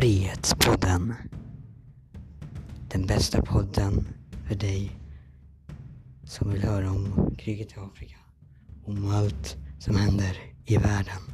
Frihetspodden. Den bästa podden för dig som vill höra om kriget i Afrika. Om allt som händer i världen.